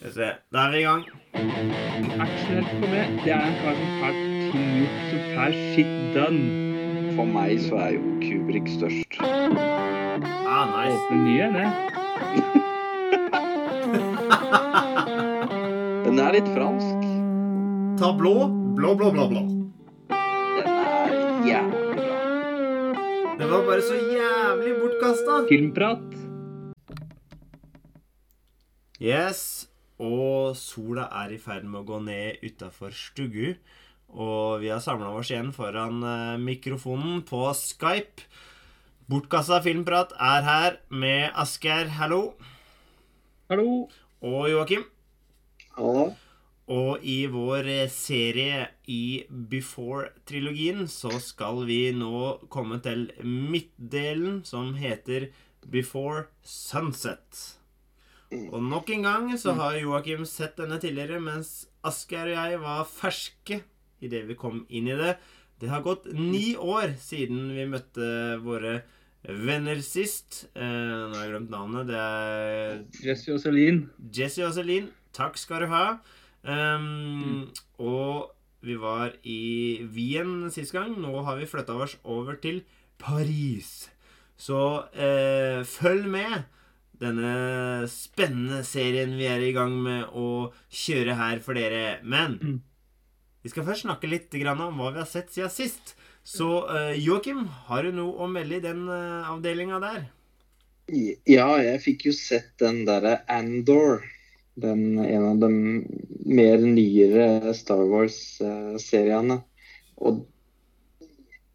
Skal vi se. Da er vi i gang. Aksjonert for meg, det er en kar som får ting gjort, som får shit done. For meg så er jo Kubrik størst. Ah, nice. Åpne nye, det. Den er litt fransk. Ta blå. Blå, blå, blå, blå. Den er jævlig bra. Den var bare så jævlig bortkasta. Filmprat. Yes. Og sola er i ferd med å gå ned utafor stugu. Og vi har samla oss igjen foran eh, mikrofonen på Skype. Bortkasta filmprat er her med Asgeir, hallo. Hallo. Og Joakim. Hallo. Og i vår eh, serie i Before-trilogien så skal vi nå komme til midtdelen, som heter Before Sunset. Og nok en gang så har Joakim sett denne tidligere, mens Asgeir og jeg var ferske idet vi kom inn i det. Det har gått ni år siden vi møtte våre venner sist. Eh, nå har jeg glemt navnet. Det er Jesse og Celine. Jesse og Celine, takk skal du ha. Um, Og vi var i Wien sist gang. Nå har vi flytta oss over til Paris. Så eh, følg med. Denne spennende serien vi er i gang med å kjøre her for dere. Men Mm. vi skal først snakke litt om hva vi har sett siden sist. Så eh, Joakim, har du noe å melde i den uh, avdelinga der? Ja, jeg fikk jo sett den derre Andor. Den, en av de mer nyere Star Wars-seriene. Og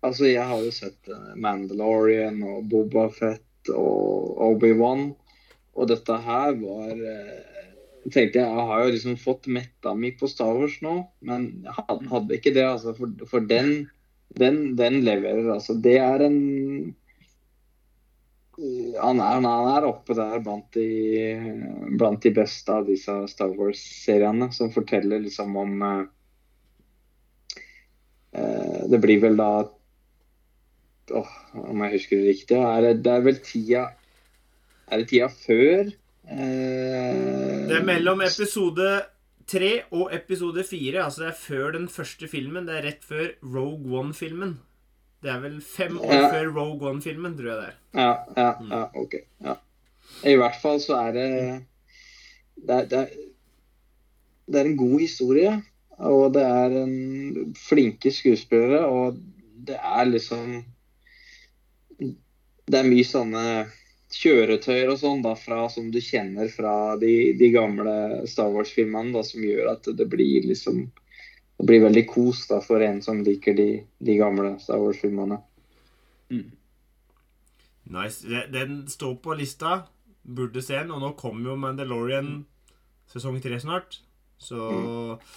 altså, jeg har jo sett eh, Mandalorian og Boba Fett og Obi-Wan. Og dette her var eh, Jeg tenkte jeg har jo liksom fått metta mi på Star Wars nå, men jeg hadde ikke det, altså. For, for den, den, den leverer, altså. Det er en han er, han er oppe der blant de, blant de beste av disse Star Wars-seriene, som forteller liksom om eh, eh, Det blir vel da åh, Om jeg husker det riktig, er det er vel tida Er det tida før? eh, Det er mellom episode tre og episode fire. Altså det er før den første filmen. Det er rett før Rogue One-filmen. Det er vel fem år Ja. før Rogue One-filmen, tror jeg det er. Ja, ja, ja, ok. Ja. I hvert fall så er det det er, det, er, det er en god historie, og det er en flinke skuespillere, og det er liksom Det er mye sånne kjøretøyer og sånn da, fra, som du kjenner fra de, de gamle Star Wars-filmene, som gjør at det blir liksom det blir veldig kos da, for en som liker de, de gamle Star Wars-filmene. Nice. Den står på lista. Burde se den. Og nå kommer jo Mandalorian sesong tre snart. Så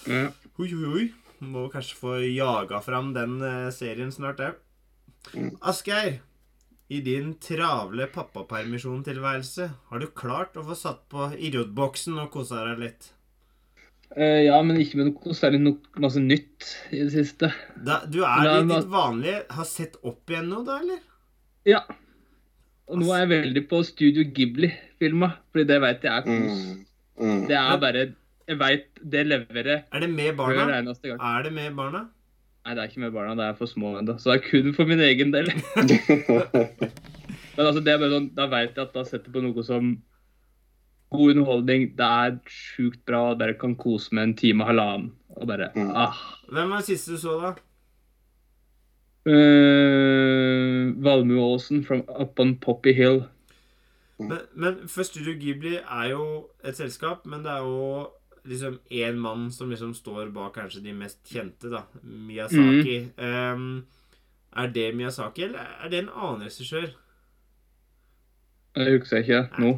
mm. Oi, oi, oi. Må kanskje få jaga fram den eh, serien snart òg. Mm. Asgeir, i din travle pappapermisjontilværelse, har du klart å få satt på idiotboksen og kosa deg litt? Uh, ja, men ikke med noe særlig no masse nytt i det siste. Da, du er da, i ditt vanlige Har sett opp igjen nå, da, eller? Ja. Og nå er jeg veldig på Studio Ghibli-filma, fordi det vet jeg er kos. Mm. Mm. Det er bare Jeg veit det leverer Er det med barna? Er det med barna? Nei, det er ikke med barna, det er for små ennå. Så det er kun for min egen del. Men altså, det er bare sånn, da veit jeg at da setter på noe som god underholdning. Det er sjukt bra. og Bare kan kose med en time og halvannen. Og bare Mm. ah. Hvem var det siste du så, da? Uh, Valmueåsen from Up on Poppy Hill. Men, men Studio Ghibli er jo et selskap, men det er jo liksom én mann som liksom står bak kanskje de mest kjente, da. Miyazaki. Ehm, er det Miyazaki, eller er det en annen regissør? Jeg husker ikke nå.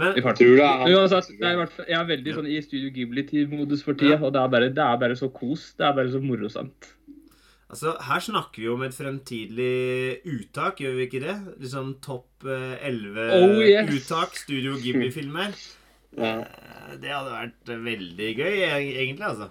Men jeg. Tror det er uansett, jeg, er jeg er veldig sånn i Studio Ghibli-modus for tida, Ja. og det er, bare, det er bare så kos. Det er bare så morosamt. altså, her snakker vi om et fremtidig uttak, gjør vi ikke det? Liksom topp eh, 11 Oh, yes. uttak Studio Ghibli-filmer. Ja. Eh, Det hadde vært veldig gøy, egentlig, altså.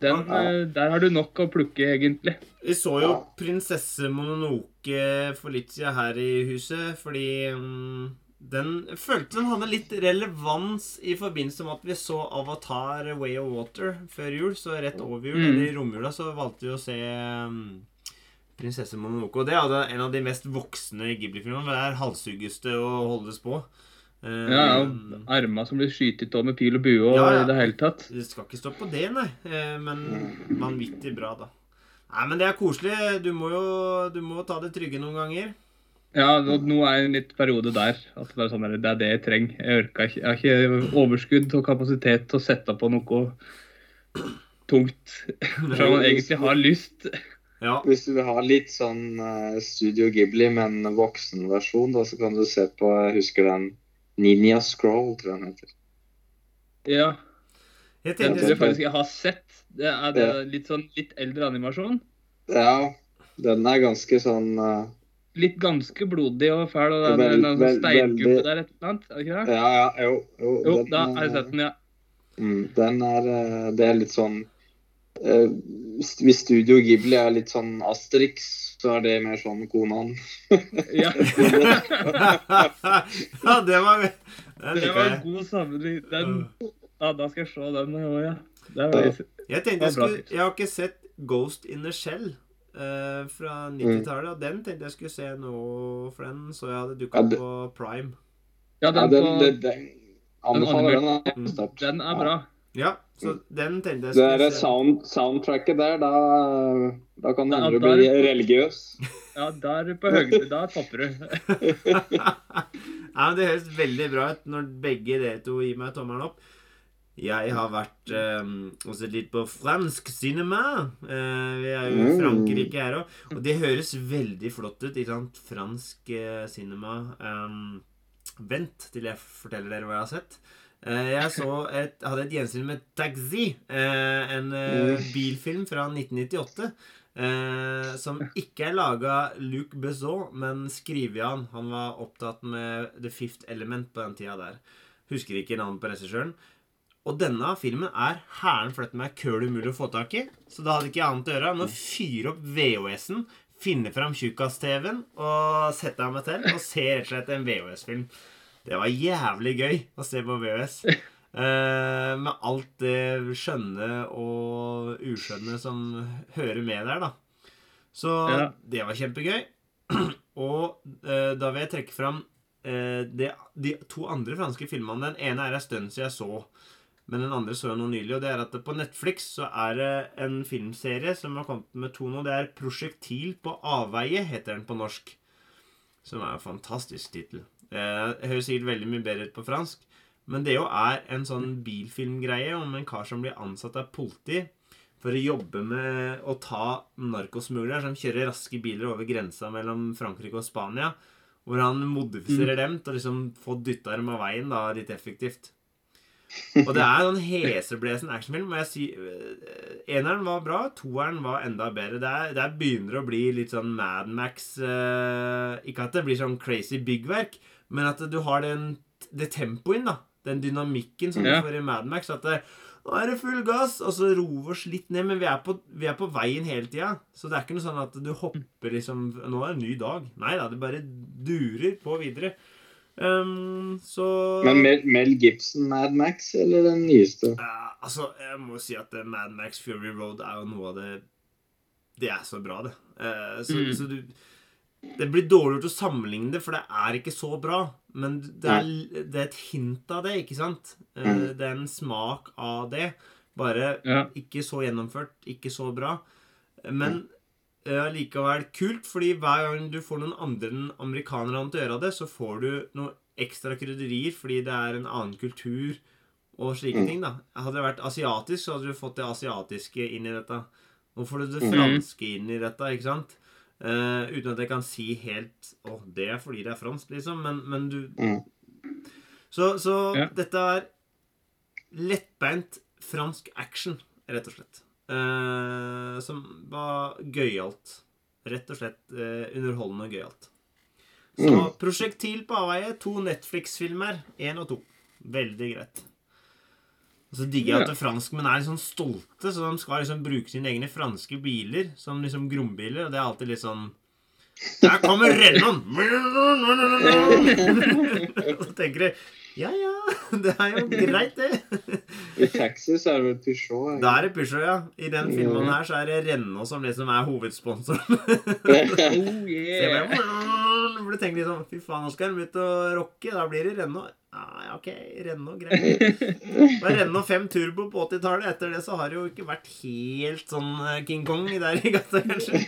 Den, Ja. eh, der har du nok å plukke, egentlig. Vi så jo prinsesse Mononoke for litt siden her i huset, fordi mm, den følte den hadde litt relevans i forbindelse med at vi så Avatar Way of Water før jul. Så rett over jul, Mm. eller i romjula, så valgte vi å se um, Prinsesse Mononoke. Og det er en av de mest voksne Ghibli-filmene. Det er halshugges det og holdes på. Eh, Ja, ja. arma som blir skytet av med pil og bue og Ja, ja. i det hele tatt. Det skal ikke stå på det, nei. Eh, Men vanvittig bra, da. Nei, men det er koselig. Du må jo du må ta det trygge noen ganger. Ja, nå er en litt periode der. At det er, sånn det er det jeg trenger. Jeg orker ikke. Jeg har ikke overskudd og kapasitet til å sette på noe tungt. Selv om man egentlig har lyst. Ja. Hvis du vil ha litt sånn eh, Studio Ghibli, men voksenversjon, da, så kan du se på Jeg husker den Ninja Scroll, tror jeg den heter. Ja, Jeg tenkte tror jeg faktisk jeg har sett. Det er det litt sånn litt eldre animasjon. Ja, den er ganske sånn uh, Litt ganske blodig og fæl, og det er en sånn steingubbe der et eller annet. Er det ikke det? Ja, ja, jo. Jo, Jo, den, da har jeg sett den, ja. Mm, den er eh, Det er litt sånn Hvis Studio Ghibli er litt sånn Asterix, så er det mer sånn Konan. ja. ja, det var Det, Det var en god sammenligning. Ja, da skal jeg se den òg, ja. Det var litt... Jeg tenkte jeg skulle. Jeg har ikke sett Ghost in the Shell Uh, fra 90-tallet. Og den tenkte jeg skulle se nå, for den så jeg hadde dukka Ja, det- på Prime. Ja, Ja, den, den, på, den, den anbefaler den. sterkt. den er bra. Ja, så den tenkte jeg Det skulle der sound, soundtracket der, da, da kan du det- religiøs. Ja, da er på høyde. Da topper du. ja, men Det høres veldig bra ut når begge dere to gir meg tommelen opp. Jeg har vært eh, og sett litt på fransk cinema. Eh, vi er jo i Mm. Frankrike her òg. Og det høres veldig flott ut. ikke sant? Fransk eh, cinema. Um, vent til jeg forteller dere hva jeg har sett. Eh, jeg så et, hadde et gjensyn med Taxi, eh, en eh, bilfilm fra 1998. Eh, som ikke er laga Luc Besson, men skrevet han. Han var opptatt med The Fifth Element på den tida der. Husker ikke navnet på regissøren. Og denne filmen er hæren fløtt meg køl umulig å få tak i. Så da hadde ikke jeg annet å gjøre enn å fyre opp VHS-en, finne fram tjukkas-TV-en og sette meg til og se rett og slett en VHS-film. Det var jævlig gøy å se på VHS. Uh, med alt det skjønne og uskjønne som hører med der, da. Så Ja. det var kjempegøy. og uh, da vil jeg trekke fram uh, det, de to andre franske filmene. Den ene er en stund siden jeg så. Men den andre så jeg nå nylig, og det er at på Netflix så er det en filmserie som har kommet med to nå. Det er 'Prosjektil på avveie', heter den på norsk. Som er en fantastisk tittel. Det høres sikkert veldig mye bedre ut på fransk. Men det jo er en sånn bilfilmgreie om en kar som blir ansatt av politi for å jobbe med å ta narkosmuglere som kjører raske biler over grensa mellom Frankrike og Spania. Hvor han modifiserer dem til å liksom få dytta dem av veien da, litt effektivt. Og det er sånn heseblesen actionfilm. Og jeg si, eh, eneren var bra, toeren var enda bedre. Der begynner det å bli litt sånn Mad Max eh, Ikke at det blir sånn crazy byggverk, men at du har den, det tempoet inn, da. Den dynamikken som Ja. du får i Mad Max. At det, nå er det full gass, og så roer vi oss litt ned. Men vi er, på, vi er på veien hele tida. Så det er ikke noe sånn at du hopper liksom Nå er det en ny dag. Nei da, det bare durer på videre. Um, så Men Mel, Mel Gibson Mad Max, eller den nyeste? Uh, altså, jeg må si at eh, Mad Max Fury Road er jo noe av det Det er så bra, det. Uh, så, Mm. så du Det blir dårlig gjort å sammenligne det, for det er ikke så bra. Men det er, det er et hint av det, ikke sant? Eh, Mm. det er en smak av det. Bare Ja. ikke så gjennomført, ikke så bra. Men eh, likevel kult, fordi hver gang du får noen andre enn amerikanerne til å gjøre det, så får du noe ekstra krydderier fordi det er en annen kultur og slike Mm. ting. da Hadde det vært asiatisk, så hadde du fått det asiatiske inn i dette. Nå får du det franske inn i dette, ikke sant? Eh, uten at jeg kan si helt Å, det er fordi det er fransk, liksom. Men, men du Mm. Så, så Ja. dette er lettbeint fransk action, rett og slett. Uh, som var gøyalt. Rett og slett uh, underholdende og gøyalt. Så Mm. Prosjektil på avveie. To Netflix-filmer. Én og to. Veldig greit. Og så digger jeg at franskmenn er litt sånn stolte, så de skal liksom bruke sine egne franske biler som liksom grombiler. Og det er alltid litt sånn Der kommer Rennon! Og så tenker du Ja, ja, det er jo greit, det. I Texas er det vel Peugeot. Da er det Peugeot, ja. I den filmen her så er det Renault som liksom er hovedsponsor. Oh, Så yeah. bare, burde du tenker liksom Fy faen, nå skal de ut og rocke. Da blir det Renault. Ja, ok, Renault, greit. Var Renault 5 Turbo på 80-tallet. Etter det så har det jo ikke vært helt sånn eh, King Kong der i gata, kanskje.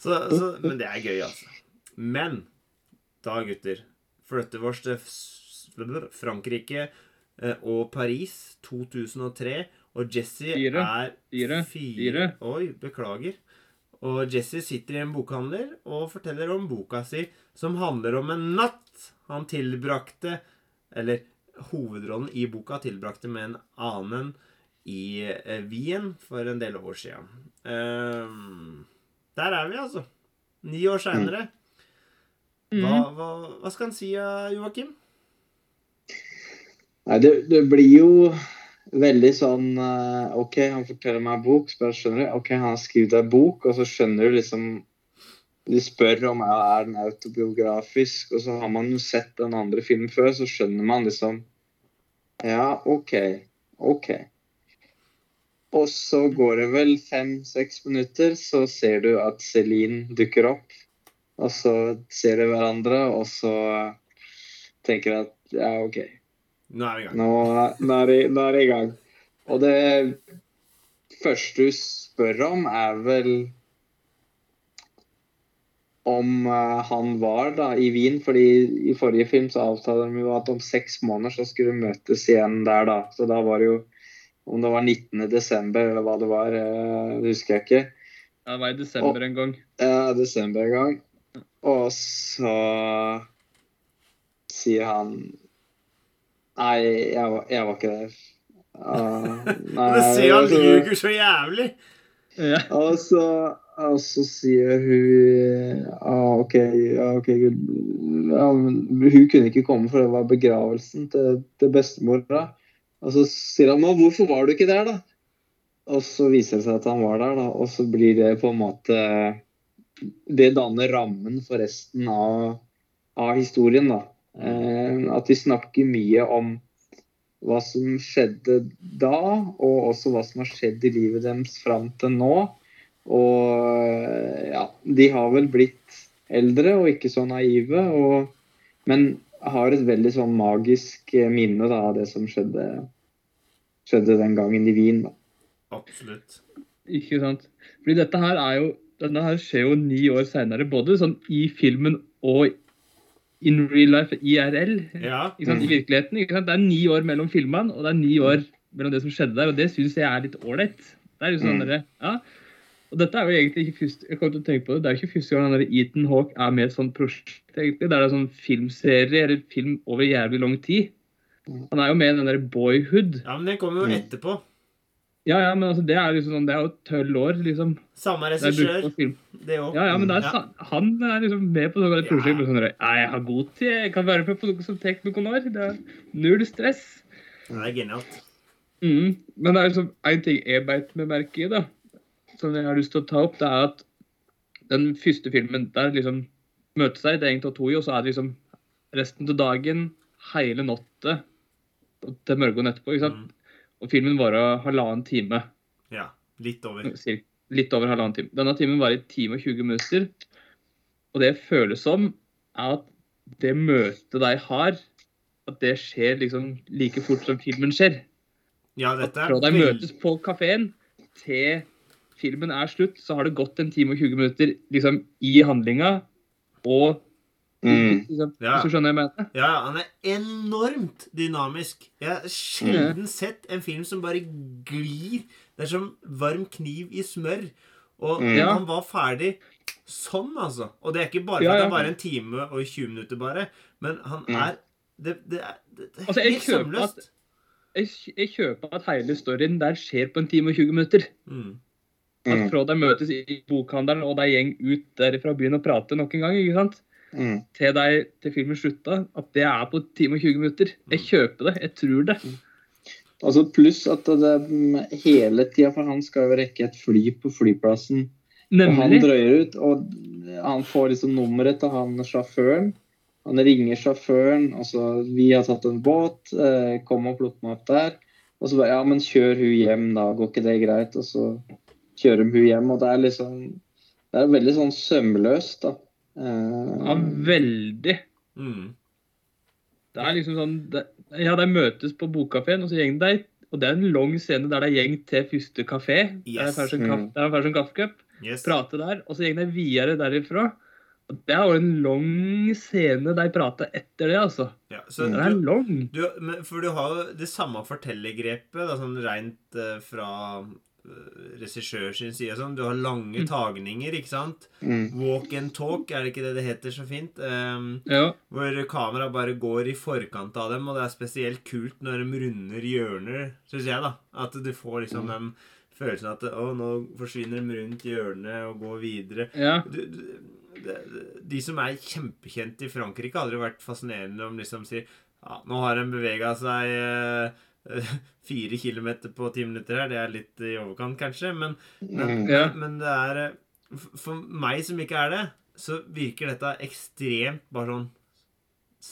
Så, så, men det er gøy, altså. Men da, gutter, flytter oss til Frankrike eh, og Paris 2003. Og Jesse er Fire. Fire. Oi, beklager. Og Jesse sitter i en bokhandler og forteller om boka si, som handler om en natt han tilbrakte Eller hovedrollen i boka tilbrakte med en annen i eh, Wien for en del år siden. Uh, der er vi, altså. Ni år seinere. Hva, Mm. hva, hva skal han si, eh, Joakim? Nei, det, det blir jo veldig sånn eh, OK, han forteller meg en bok, så skjønner du OK, han har skrevet deg bok, og så skjønner du liksom De spør om ja, er den autobiografisk, og så har man jo sett den andre filmen før, så skjønner man liksom Ja, OK. OK. Og så går det vel fem-seks minutter, så ser du at Celine dukker opp. Og så ser de hverandre, og så tenker jeg at ja, OK. Nå er vi i gang. Nå, nå, er det, nå er det i gang. Og det første du spør om, er vel om eh, han var da i Wien. fordi i forrige film så avtalte de jo at om seks måneder så skulle de møtes igjen der, da. Så da var det jo Om det var 19. desember eller hva det var, eh, det husker jeg ikke. Ja, det var i desember en gang. Ja, desember en gang. Og så sier han Nei, jeg var, jeg var ikke der. Uh, nei, Det ser han altså- ljuger så jævlig! Ja. Og så, og så sier hun ah, OK, ja, ok, ja, men Hun kunne ikke komme, for det var begravelsen til, til bestemora. Og så sier han men hvorfor var du ikke der, da? Og så viser det seg at han var der, da. Og så blir det på en måte Det danner rammen for resten av, av historien, da. Eh, at vi snakker mye om hva som skjedde da, og også hva som har skjedd i livet deres fram til nå. Og ja, de har vel blitt eldre og ikke så naive, og, men har et veldig sånn magisk eh, minne da, av det som skjedde, skjedde den gangen i Wien. Da. Absolutt. Ikke sant? Fordi dette her er jo Denne her skjer jo ni år seinere, både sånn i filmen og in real life, IRL. Ja. Ikke sant? I virkeligheten. Ikke sant? Det er ni år mellom filmene, og det er ni år mellom det som skjedde der. Og det syns jeg er litt ålreit. Det er jo sånn Mm. ja. Og dette er jo egentlig ikke første, jeg kom til å tenke på det, det er jo ikke første gang han der Ethan Hawke er med i et sånt prosjekt. egentlig. Det er en sånn filmserie eller film over jævlig lang tid. Han er jo med i den der Boyhood. ja, men den kommer jo Mm. Ja, ja, men altså, det er liksom sånn, det er jo tolv år, liksom. Samme regissør, det òg. Ja, ja, men er, Ja. han er liksom med på sånne Ja. prosjekt. med Sånn, ja, jeg har god tid, jeg kan være med på noe som tar noen år. Det er null stress. Det er genialt. Mm. Men det er liksom en ting jeg beit meg merke i, da, som jeg har lyst til å ta opp, det er at den første filmen der liksom møter seg, det er egentlig to i, og så er det liksom resten av dagen, hele natta til morgenen etterpå. ikke sant? Mm. Og filmen varer halvannen time. Ja. Litt over. Litt over halvannen time. Denne timen var i time og 20 minutter. Og det føles som, er at det møtet de har, at det skjer liksom like fort som filmen skjer. Ja, dette er fra de møtes på kafeen til filmen er slutt, så har det gått en time og 20 minutter liksom i handlinga. Og Mm. Ja. Hvis du skjønner hva jeg mener? Ja, han er enormt dynamisk. Jeg har sjelden sett en film som bare glir. Det er som varm kniv i smør. Og Mm. Han var ferdig sånn, altså. Og det er ikke bare for Ja, at det er bare en time og 20 minutter, bare. Men han Mm. er Det, det, er, det, det er Altså, jeg helt sømløst. Jeg, jeg kjøper at hele storyen der skjer på en time og 20 minutter. Mm. At Mm. fra de møtes i bokhandelen, og de gjeng ut derifra og begynner å prate nok en gang, ikke sant? Mm. til, deg til filmen slutta, at det er på en time og 20 minutter. Jeg kjøper det. Jeg tror det. Altså Pluss at det mm, hele tida, for han skal jo rekke et fly på flyplassen. Og han drøyer ut. Og han får liksom nummeret til han sjåføren. Han ringer sjåføren. altså Vi har tatt en båt. Eh, kom og plukk meg opp der. Og så bare Ja, men kjør hun hjem, da. Går ikke det greit? Og så kjører hun hjem. Og det er liksom Det er veldig sånn sømløst, da. Eh, Ja, veldig. Mm. Det er liksom sånn det, Ja, de møtes på bokkafeen, og så gjeng de. Og det er en lang scene der de gjeng til første kafé. Der Yes. Mm. der de får seg en kaffekopp. Yes. Prate der. Og så gjeng de videre derifra. Og det er jo en lang scene de prater etter det, altså. Ja, så Den er du, lang. du, men, for du har jo det samme fortellergrepet, da, sånn rent uh, fra regissør sin side. Sånn. Du har lange Mm. tagninger, ikke sant? mm, Walk and talk, er det ikke det det heter så fint? Um, Ja. hvor kameraet bare går i forkant av dem, og det er spesielt kult når de runder hjørner, syns jeg, da. At du får liksom den følelsen at å, nå forsvinner de rundt hjørnet og går videre. ja. Du, du, de som er kjempekjente i Frankrike, har aldri vært fascinerende om liksom sier ja, nå har de bevega seg eh, fire kilometer på ti minutter her. Det er litt i overkant, kanskje, men, men, mm. Ja. men det er eh, For meg som ikke er det, så virker dette ekstremt bare sånn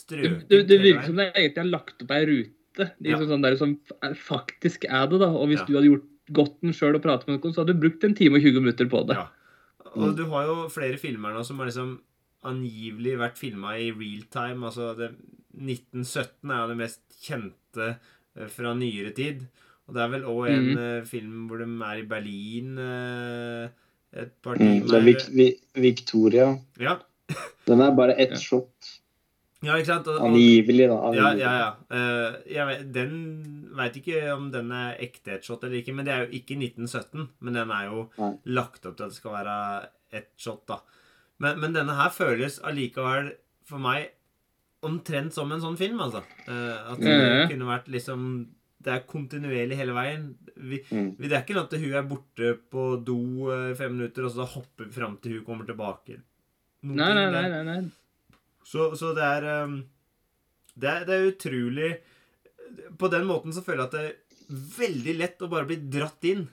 Det, det, det virker som det egentlig er lagt opp ei rute. Ja. Liksom sånn der som faktisk er det, da. Og hvis Ja. du hadde gjort gått den sjøl og pratet med noen, så hadde du brukt en time og 20 minutter på det. Ja. Og du har jo flere filmer nå som har liksom angivelig vært filma i real time. Altså det, 1917 er jo det mest kjente eh, fra nyere tid. Og det er vel òg en Mhm. eh, film hvor de er i Berlin eh, et par Mm, det er Vic Vic, Victoria. Ja. Den er bare ett Ja. shot. ja, ikke sant? Og, og, Angivelig, da. Angivelig. ja, ja. Eh, jeg vet, den veit ikke om den er ekte et shot eller ikke, men det er jo ikke 1917. Men den er jo Nei. lagt opp til at det skal være ett shot, da. Men, men denne her føles allikevel for meg omtrent som en sånn film, altså. Eh, at det Ja. kunne vært liksom Det er kontinuerlig hele veien. Vi, Mm. vi, det er ikke noe at hun er borte på do i fem minutter, og så hopper vi fram til hun kommer tilbake. Noen Nei, nei, nei. nei, nei. Så, så det er um, det er, det er utrolig På den måten så føler jeg at det er veldig lett å bare bli dratt inn.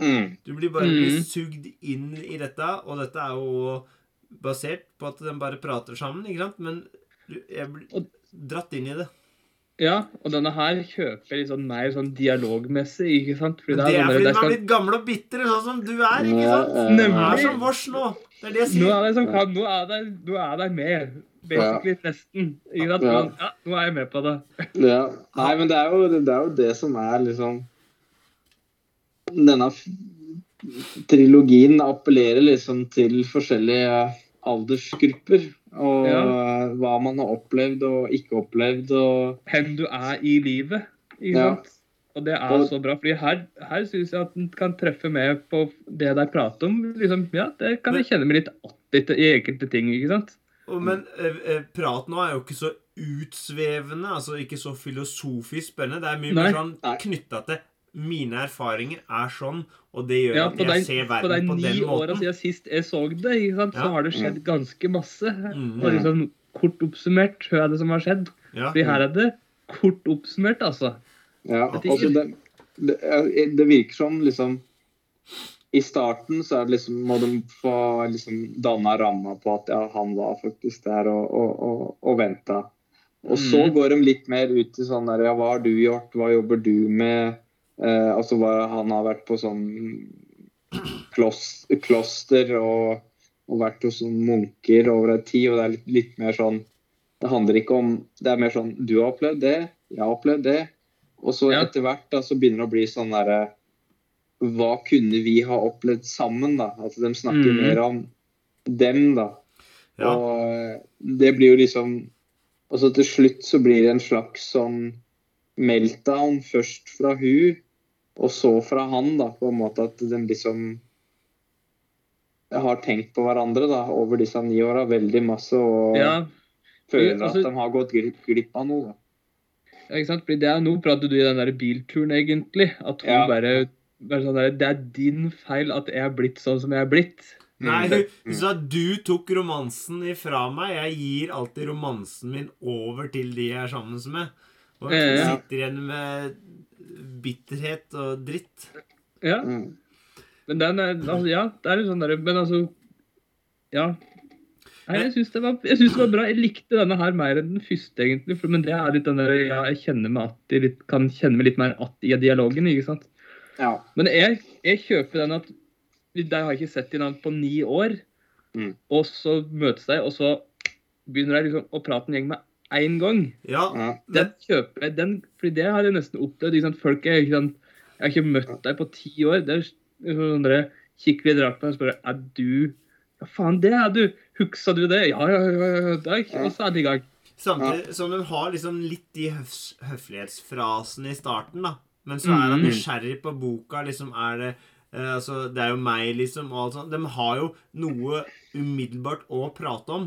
Mm. Du blir bare Mm. blir sugd inn i dette, og dette er jo basert på at de bare prater sammen, ikke sant? Men jeg blir dratt inn i det. Ja, og denne her kjøper litt sånn mer sånn dialogmessig, ikke sant? Fordi det er det er fordi de er skal- blitt gamle og bitre, sånn som du er, ikke sant? Nemlig. Du er som vårs nå. Det er det jeg Nå er det som kan, nå er det, nå er det med. Basically nesten. Ikke sant? Ja. Ja, nå er jeg med på det. Ja. Nei, men det er, jo, det er jo det som er liksom Denne trilogien appellerer liksom til forskjellige aldersgrupper. Og Ja. hva man har opplevd og ikke opplevd. Og Hvem du er i livet. Ikke Ja. sant? Og det er Og- så bra, fordi her, her syns jeg at en kan treffe med på det de prater om. Liksom, ja, det kan jeg kjenne meg litt att i enkelte ting, ikke sant? Og, men eh, eh, prat nå er jo ikke så utsvevende, altså ikke så filosofisk spennende. Det er mye Nei. mer sånn knytta til mine erfaringer er sånn, og det gjør Ja, at jeg den, ser på den måten. på, de ni den åra siden sist jeg så det, ikke sant, så Ja. har det skjedd ganske masse. Mm. Og liksom kort oppsummert, hva er det som har skjedd? Ja. Fordi her er det kort oppsummert, altså. ja, altså det, det, det virker som liksom I starten så er det liksom, må de få liksom danna ramma på at ja, han var faktisk der og, og, og, og venta. Og så Mhm. går de litt mer ut i sånn der Ja, hva har du gjort? Hva jobber du med? Eh, altså Han har vært på sånn klos, kloster og, og vært hos sånn munker over en tid, og det er litt, litt mer sånn Det handler ikke om Det er mer sånn Du har opplevd det, jeg har opplevd det. Og så Ja. etter hvert da, så begynner det å bli sånn derre Hva kunne vi ha opplevd sammen, da? At de snakker mm. mer om dem, da. Ja. Og eh, det blir jo liksom Og så til slutt så blir det en slags sånn meltdown. Først fra hun, og så fra han, da. På en måte at de liksom har tenkt på hverandre da, over disse ni åra veldig masse og Ja, føler altså- at de har gått glipp, glipp av noe. da. Ja, ikke sant? Fordi det er, Nå prater du i den der bilturen, egentlig. At hun Ja. bare, bare sånn der, Det er din feil at jeg er blitt sånn som jeg er blitt. Nei, Mm. hun, hun sa du tok romansen ifra meg. Jeg gir alltid romansen min over til de jeg er sammen med. Og sitter igjen med bitterhet og dritt. Ja, Mm. men den er, altså, ja, det er litt sånn der, Men altså Ja. Nei, jeg syns det, det var bra. Jeg likte denne her mer enn den første, egentlig. For, men det er litt den der ja, jeg kjenner meg at jeg litt, kan kjenne meg litt mer att i dialogen, ikke sant. Ja. Men jeg, jeg kjøper den at De har ikke sett hverandre på ni år, Mm. og så møtes de, og så begynner de liksom å prate en gjeng med én gang. Ja, ja. Den kjøper jeg, den, fordi det har jeg nesten opplevd. Ikke sant? Folk er ikke sant? Jeg har ikke møtt deg på ti år. Det er sånn dere kikker litt rart på meg og spør er du Ja, faen, det er du! Huksa du det? Ja, ja, ja. ja. Er og så er det i gang. Samtidig som du har liksom litt de høf høflighetsfrasene i starten, da. Men så er han Mm. nysgjerrig på boka. liksom Er det Uh, Altså, det er jo meg, liksom, og alt sånt. De har jo noe umiddelbart å prate om.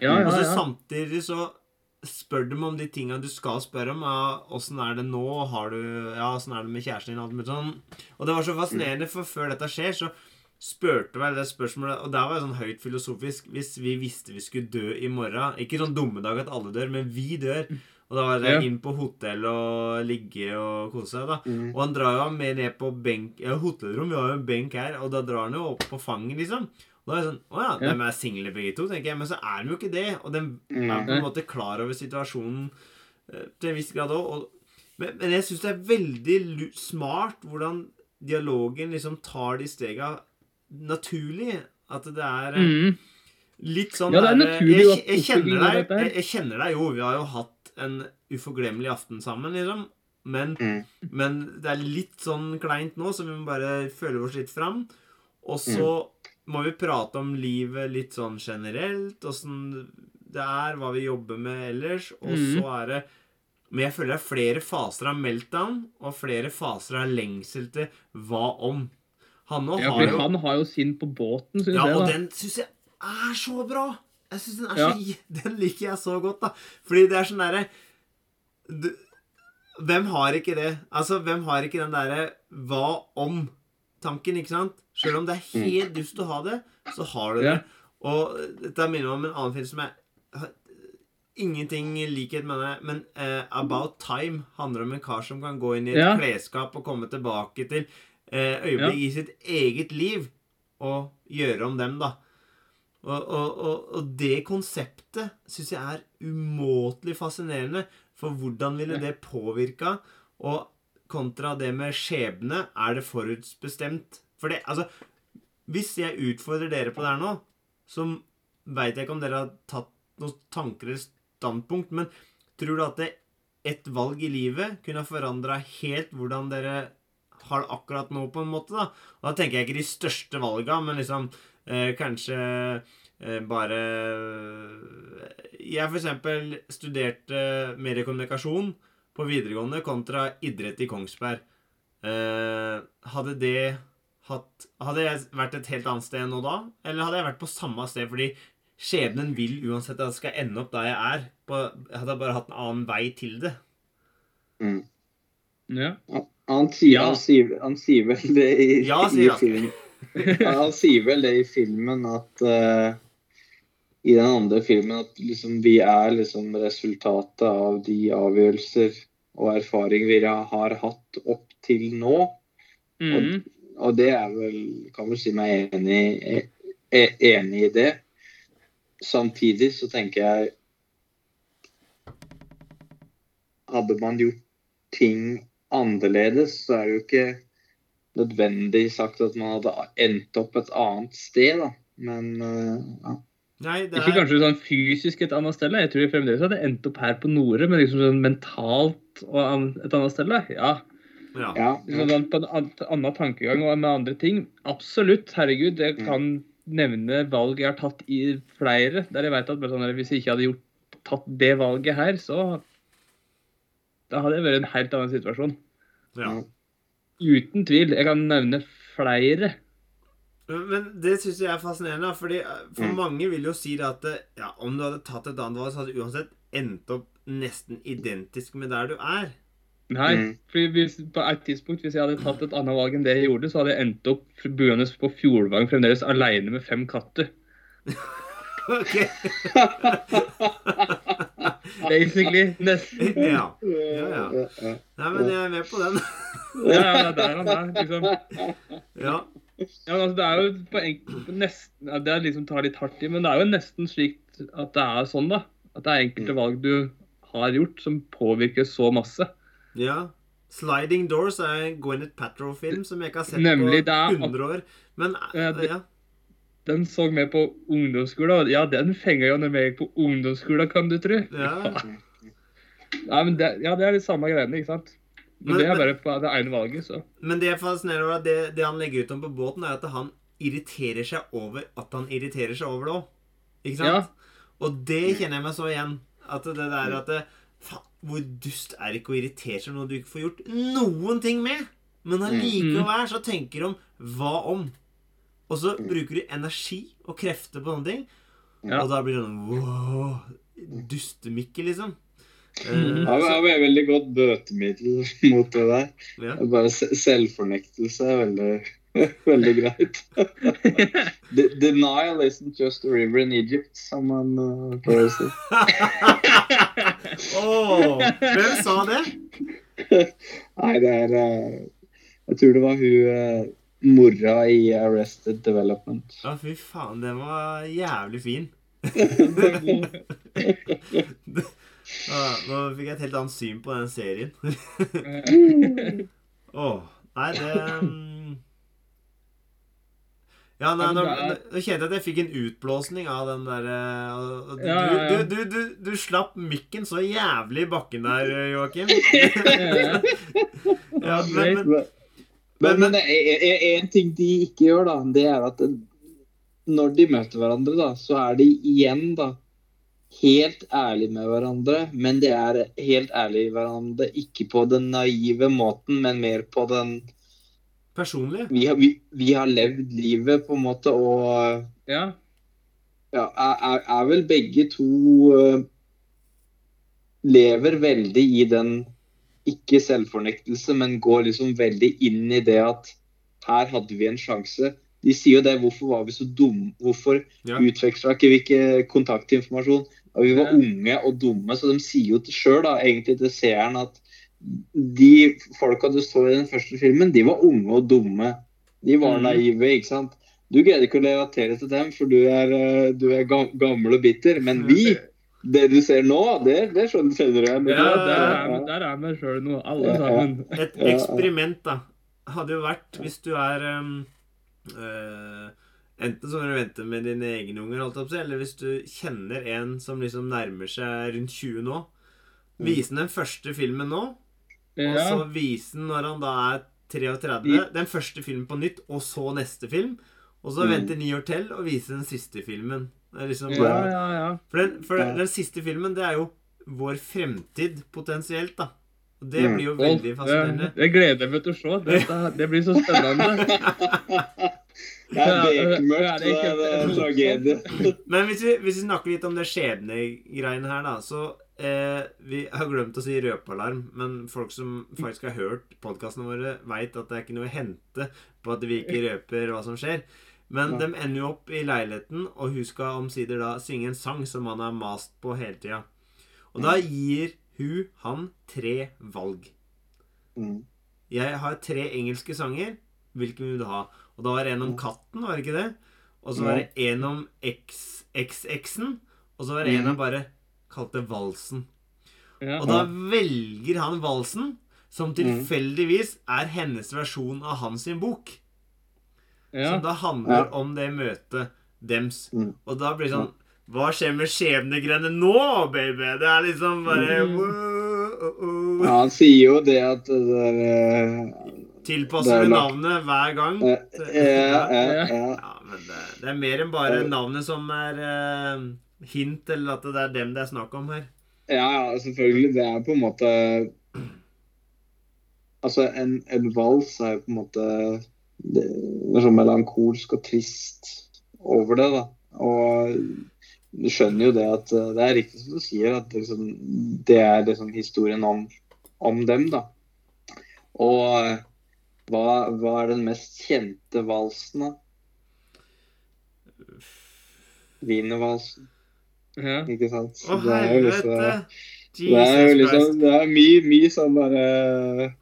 Ja, Og ja, så samtidig så spør dem om de tinga du skal spørre om. Ja, er det nå? Har du Ja, åssen er det med kjæresten din? Alt mulig sånn. Og det var så fascinerende, for før dette skjer, så spurte vel det spørsmålet Og der var jo sånn høyt filosofisk Hvis vi visste vi skulle dø i morgen Ikke sånn dommedag at alle dør, men vi dør. Og da var det inn på hotell og ligge og kose seg, da. Mm. Og han drar jo med ned på benk Ja, hotellrom, vi har jo en benk her, og da drar han jo opp på fanget, liksom. Og da er det sånn Å ja, Ja. de er single begge to, tenker jeg. Men så er de jo ikke det. Og de er på en måte klar over situasjonen eh, til en viss grad òg. Men, men jeg syns det er veldig smart hvordan dialogen liksom tar de stega naturlig. At det er eh, Mm. litt sånn Ja, det er der, naturlig jeg, opp- jeg, kjenner deg, jeg, jeg kjenner deg jo. Vi har jo hatt en uforglemmelig aften sammen, liksom. Men, Mm. men det er litt sånn kleint nå, så vi må bare føle oss litt fram. Og så må vi prate om livet litt sånn generelt, åssen det er, hva vi jobber med ellers. Og mm. så er det Men jeg føler det er flere faser av meltdown, og flere faser av lengsel til hva om. Han Ja, har jo han har jo sin på båten, syns ja, jeg. og den syns jeg er så bra! Jeg synes Den er Ja. så Den liker jeg så godt, da. Fordi det er sånn derre Hvem har ikke det? Altså, hvem har ikke den derre hva om-tanken, ikke sant? Selv om det er helt dust å ha det, så har du det. Og dette minner meg om en annen film som har Ingenting likhet med det, men uh, About Time handler om en kar som kan gå inn i et klesskap og komme tilbake til uh, øyeblikk i sitt eget liv og gjøre om dem, da. Og, og, og, og det konseptet syns jeg er umåtelig fascinerende. For hvordan ville det påvirka? Og kontra det med skjebne, er det forutsbestemt? For det, altså Hvis jeg utfordrer dere på det her nå, så veit jeg ikke om dere har tatt noen tanker eller standpunkt, men tror du at det, et valg i livet kunne ha forandra helt hvordan dere har det akkurat nå, på en måte? da? Og da tenker jeg ikke de største valga, men liksom eh, kanskje eh, bare Jeg eksempel studerte mediekommunikasjon på videregående kontra idrett i Kongsberg. Eh, hadde det hatt Hadde jeg vært et helt annet sted nå da? Eller hadde jeg vært på samme sted fordi skjebnen vil uansett at jeg skal ende opp der jeg er? På, jeg bare hatt en annen vei til det. Mm. Ja. Han sier, Ja. han, sier, han sier vel det i, Ja, sier i filmen. Han sier vel det i filmen at uh, I den andre filmen at liksom vi er liksom resultatet av de avgjørelser og erfaring vi har hatt opp til nå. Mm. Og det er vel Kan vel si meg enig, e- enig i det. Samtidig så tenker jeg Hadde man gjort ting annerledes, så er det jo ikke nødvendig sagt at man hadde endt opp et annet sted, da. Men eh, ja. Nei, det Ikke er kanskje sånn fysisk et annet sted. Jeg tror jeg fremdeles hadde endt opp her på Nore, men liksom sånn mentalt og et annet sted. Ja. Ja. ja. Sånn på en annen tankegang og med andre ting. Absolutt. Herregud, jeg kan nevne valg jeg har tatt i flere, der jeg vet at sånn, hvis jeg ikke hadde gjort, tatt det valget her, så da hadde jeg vært en helt annen situasjon. ja. Uten tvil. Jeg kan nevne flere. Men det syns jeg er fascinerende, fordi eh, for Mm. mange vil jo si det at ja, om du hadde tatt et annet valg, så hadde du uansett endt opp nesten identisk med der du er. Nei, Mm. for hvis, på et tidspunkt, hvis jeg hadde tatt et annet valg enn det jeg gjorde, så hadde jeg endt opp boende på Fjordvang fremdeles alene med fem katter. Ok. Basically. Nesten. ja. Ja, ja. Nei, men jeg er med på den. Ja, ja, det er han er, liksom. Ja. Ja, altså, det er jo på enkelte nesten Det er liksom tar litt hardt i, men det er jo nesten slik at det er sånn, da. At det er enkelte valg du har gjort som påvirker så masse. Ja. 'Sliding Doors' er en Gwyneth Patrow-film som jeg ikke har sett Nemlig, på er- 100 år. Men Ja, det- ja. Den så vi på ungdomsskolen, og ja, den fenga jo når vi gikk på ungdomsskolen, kan du tro. ja. Nei, men det, ja, det er de samme greiene, ikke sant? Men Men- det er bare på det ene valget, så. Men det jeg fascinerer over, det, det han legger ut om på båten, er at han irriterer seg over at han irriterer seg over det òg. Ikke sant? Ja. Og det kjenner jeg meg så igjen. At det der at det, Hvor dust er det ikke å irritere seg over noe du ikke får gjort noen ting med? Men allikevel så tenker du om hva om? Og så bruker du energi og krefter på sånne ting. Ja. Og da blir det sånn wow, Dustemikke, liksom. Eh, Ja, det er veldig godt bøtemiddel mot det der. ja. Bare selvfornektelse er veldig, veldig greit. Denial isn't just a river in Egypt, som man uh, pleier å si. Hvem sa det? Nei, det er uh, Jeg tror det var hun uh, mora i Arrested Development. Ja, fy faen, den var jævlig fin. Nå fikk jeg et helt annet syn på den serien. Åh, nei, det um... Ja, nei, nå, nå kjente jeg at jeg fikk en utblåsning av den derre du, Ja, ja, du, du, du, slapp mikken så jævlig i bakken der, Joakim. Ja. Men, Men, men, men en ting de ikke gjør, da, det er at når de møter hverandre, da, så er de igjen da helt ærlige med hverandre. Men de er helt ærlige med hverandre ikke på den naive måten, men mer på den personlig Vi har, vi, vi har levd livet, på en måte, og ja. ja, er, er- vel begge to uh, Lever veldig i den ikke selvfornektelse, men går liksom veldig inn i det at her hadde vi en sjanse. De sier jo det. Hvorfor var vi så dumme? Hvorfor Ja. utveksla ikke vi ikke kontaktinformasjon? Og vi var Ja. unge og dumme, så de sier jo sjøl, egentlig til seeren, at de folka du så i den første filmen, de var unge og dumme. De var mm. naive, ikke sant. Du greier ikke å relatere til dem, for du er, eh, du er gammel og bitter. Men vi, det du ser nå, det, det skjønner skjønner du. Ja, der er, der er vi sjøl nå, alle sammen. Et eksperiment, da, hadde jo vært hvis du er um, eh, Enten så må du vente med dine egne unger, jeg si, eller hvis du kjenner en som liksom nærmer seg rundt 20 nå. Vise den den første filmen nå, og så vise den når han da er 33. Den første filmen på nytt, og så neste film. Og så Mm. vente ni år til og vise den siste filmen. Det er liksom Ja, ja, ja. for den, for Ja. den siste filmen, det er jo vår fremtid, potensielt, da. Og det Mm. blir jo veldig fascinerende. Det, det gleder jeg meg til å se. Dette, det blir så spennende. Det er bekmørkt, det er er tragedie. Men hvis vi, hvis vi snakker litt om det skjebnegreiene her, da, så eh, Vi har glemt å si røpealarm, men folk som faktisk har hørt podkastene våre, veit at det er ikke noe å hente på at vi ikke røper hva som skjer. Men de ender jo opp i leiligheten, og hun skal omsider da synge en sang som han har mast på hele tida. Og da gir hun han tre valg. Mm. Jeg har tre engelske sanger. Hvilken vil du ha? Og da var det en om katten, var det ikke det? Og så var det en om XX-en. Og så var det en han bare kalte valsen. Og da velger han valsen, som tilfeldigvis er hennes versjon av hans sin bok. Som da handler om det møtet dems. Mm. Og da blir det sånn Hva skjer med skjebnegreiene nå, baby? Det er liksom bare Mm. wow, Ja, han sier jo det at det der eh, Tilpasser Det er du navnet hver gang? eh, ja, ja, ja. Ja, men det, det er mer enn bare navnet som er eh, hint, eller at det er dem det er snakk om her. Ja, ja, selvfølgelig. Det er på en måte Altså, en, en vals er jo på en måte det er sånn melankolsk og trist over det, da. Og du skjønner jo det at eh, Det er riktig som du sier, at det, liksom, det er liksom historien om, om dem, da. Og eh, hva, hva er den mest kjente valsen, da? Wienervalsen, Ja. ikke sant? Å, Det er jo liksom- helvete! Det er jo liksom Det er mye, mye sånn derre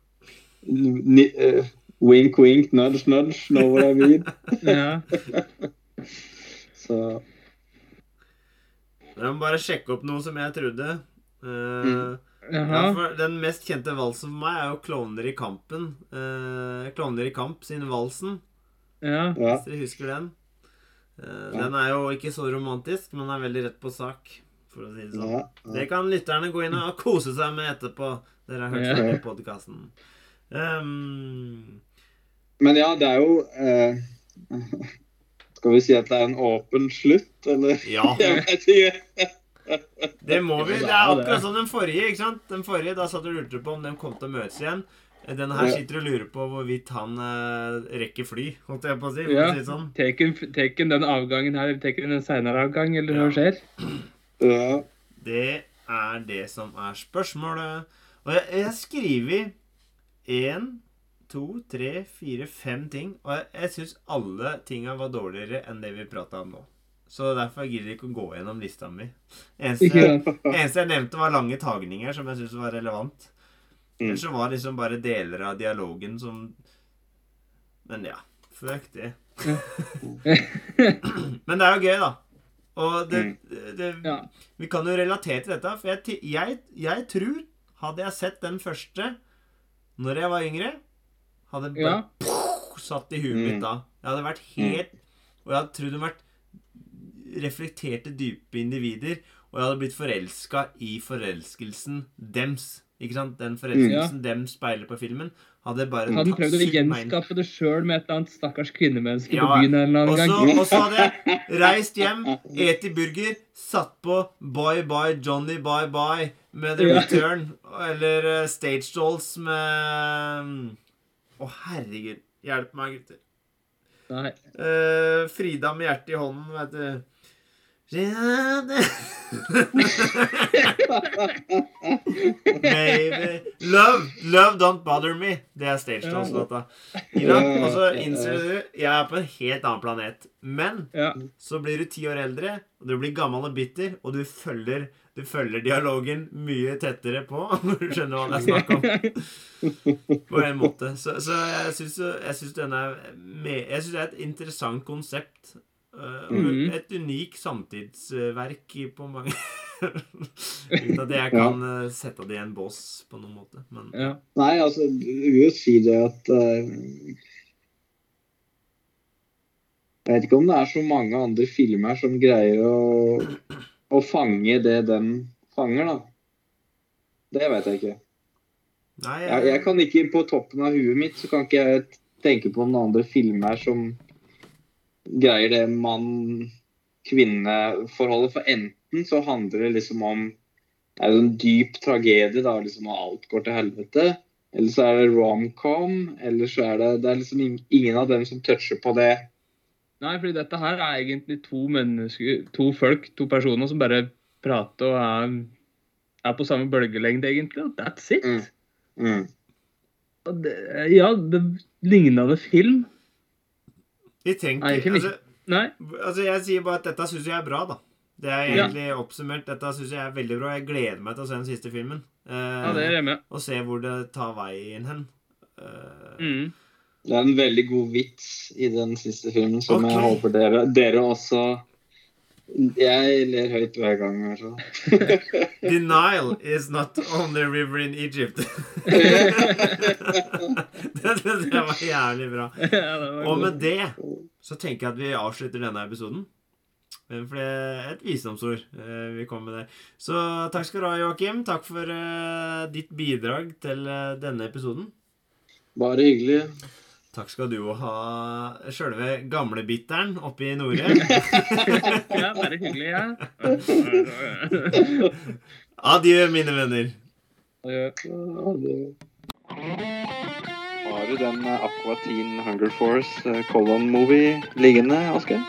ni- eh, Wink, wink, nudge, nudge. Know what I mean? Ja. Så Jeg må bare sjekke opp noe som jeg trodde. Uh, Mm. Ja, Jaha. for den mest kjente valsen for meg er jo 'Klovner i kampen'. Eh, 'Klovner i kamp' sin valsen, Ja. hvis dere husker den. Eh, Ja. Den er jo ikke så romantisk, men er veldig rett på sak, for å si det sånn. ja, ja. Det kan lytterne gå inn og kose seg med etterpå. Dere har hørt Ja. i podkasten. Um, Men ja, det er jo eh, Skal vi si at det er en åpen slutt, eller? ja, Jeg vet ikke. Det må vi. Det er akkurat som den forrige. ikke sant? Den forrige, Da satt du og lurte på om de kom til å møtes igjen. Denne her sitter og lurer på hvorvidt han uh, rekker fly, holdt jeg på å si. Ja. sånn. Taken, den avgangen her, taken en seinere avgang, eller hva skjer? Ja. Det er det som er spørsmålet. Og jeg, jeg skriver én, to, tre, fire, fem ting. Og jeg, jeg syns alle tinga var dårligere enn det vi prata om nå. Så derfor gidder jeg ikke å gå gjennom lista mi. Eneste, eneste jeg nevnte, var lange tagninger, som jeg syntes var relevant. Mm. Ellers så var det liksom bare deler av dialogen som Men ja, fuck det. Men det er jo gøy, da. Og det, det Ja. Vi kan jo relatere til dette, for jeg, jeg, jeg tror Hadde jeg sett den første når jeg var yngre, hadde bare Ja. satt i huet mitt Mm. da. Jeg hadde vært helt Og jeg hadde trodd de vært reflekterte, dype individer. Og jeg hadde blitt forelska i forelskelsen dems. Ikke sant? Den forelskelsen dem speiler på filmen. Hadde bare Hadde prøvd å gjenskape det sjøl med et eller annet stakkars kvinnemenneske Ja, på byen en eller annen også, gang? og så hadde jeg reist hjem, et i burger, satt på Bye Bye Johnny Bye Bye med The Ja. Return. Eller uh, Stage Dolls med Å, herregud. Hjelp meg, gutter. Nei. Uh, Frida med hjertet i hånden, vet du. Baby Love, love don't bother me. Det er Stage Dolls-låta. Og så innser du jeg er på en helt annen planet. Men Ja. så blir du ti år eldre, og du blir gammel og bitter, og du følger, du følger dialogen mye tettere på. Du skjønner hva det er snakk om? På en måte. Så, så jeg syns er Jeg syns det er et interessant konsept. Øh, Mhm. Et unikt samtidsverk på mange Uten at jeg kan ja. sette det i en bås på noen måte. Men Ja. Nei, altså, jeg vil jo si det at uh... Jeg vet ikke om det er så mange andre filmer som greier å, å fange det den fanger, da. Det vet jeg ikke. nei, Jeg, jeg kan ikke På toppen av huet mitt så kan ikke jeg tenke på noen andre filmer som greier det mann-kvinne-forholdet. For enten så handler det liksom om det er en dyp tragedie, da, liksom alt går til helvete. Eller så er det rom-com, eller så er det Det er liksom ingen av dem som toucher på det. Nei, fordi dette her er egentlig to mennesker, to folk, to personer som bare prater og er, er på samme bølgelengde, egentlig. Og that's it. Mm. Mm. Og det, ja, det lignende film. Vi trenger Nei, ikke altså, Nei. altså, jeg sier bare at dette syns jeg er bra, da. Det er Ja. egentlig oppsummert. Dette syns jeg er veldig bra. Jeg gleder meg til å se den siste filmen. Uh, Ja, det er jeg med. Og se hvor det tar veien hen. Uh, Mm. Det er en veldig god vits i den siste filmen som jeg håper dere, dere også Jeg ler høyt hver gang. Altså. The Nile is not only river in Egypt. det det, det, var jævlig bra. Ja, var Og med det så tenker jeg at vi avslutter denne episoden. Eh, For det er et visdomsord eh, vi kom med der. Så takk skal du ha, Joakim. Takk for eh, ditt bidrag til eh, denne episoden. Bare hyggelig. Takk skal du ha, sjølve gamlebitteren oppe i Nore. Ja, bare hyggelig, ja. Adjø, mine venner. Ja, Har du den Aqua Teen Hunger Force eh, Colon Movie liggende, Asker?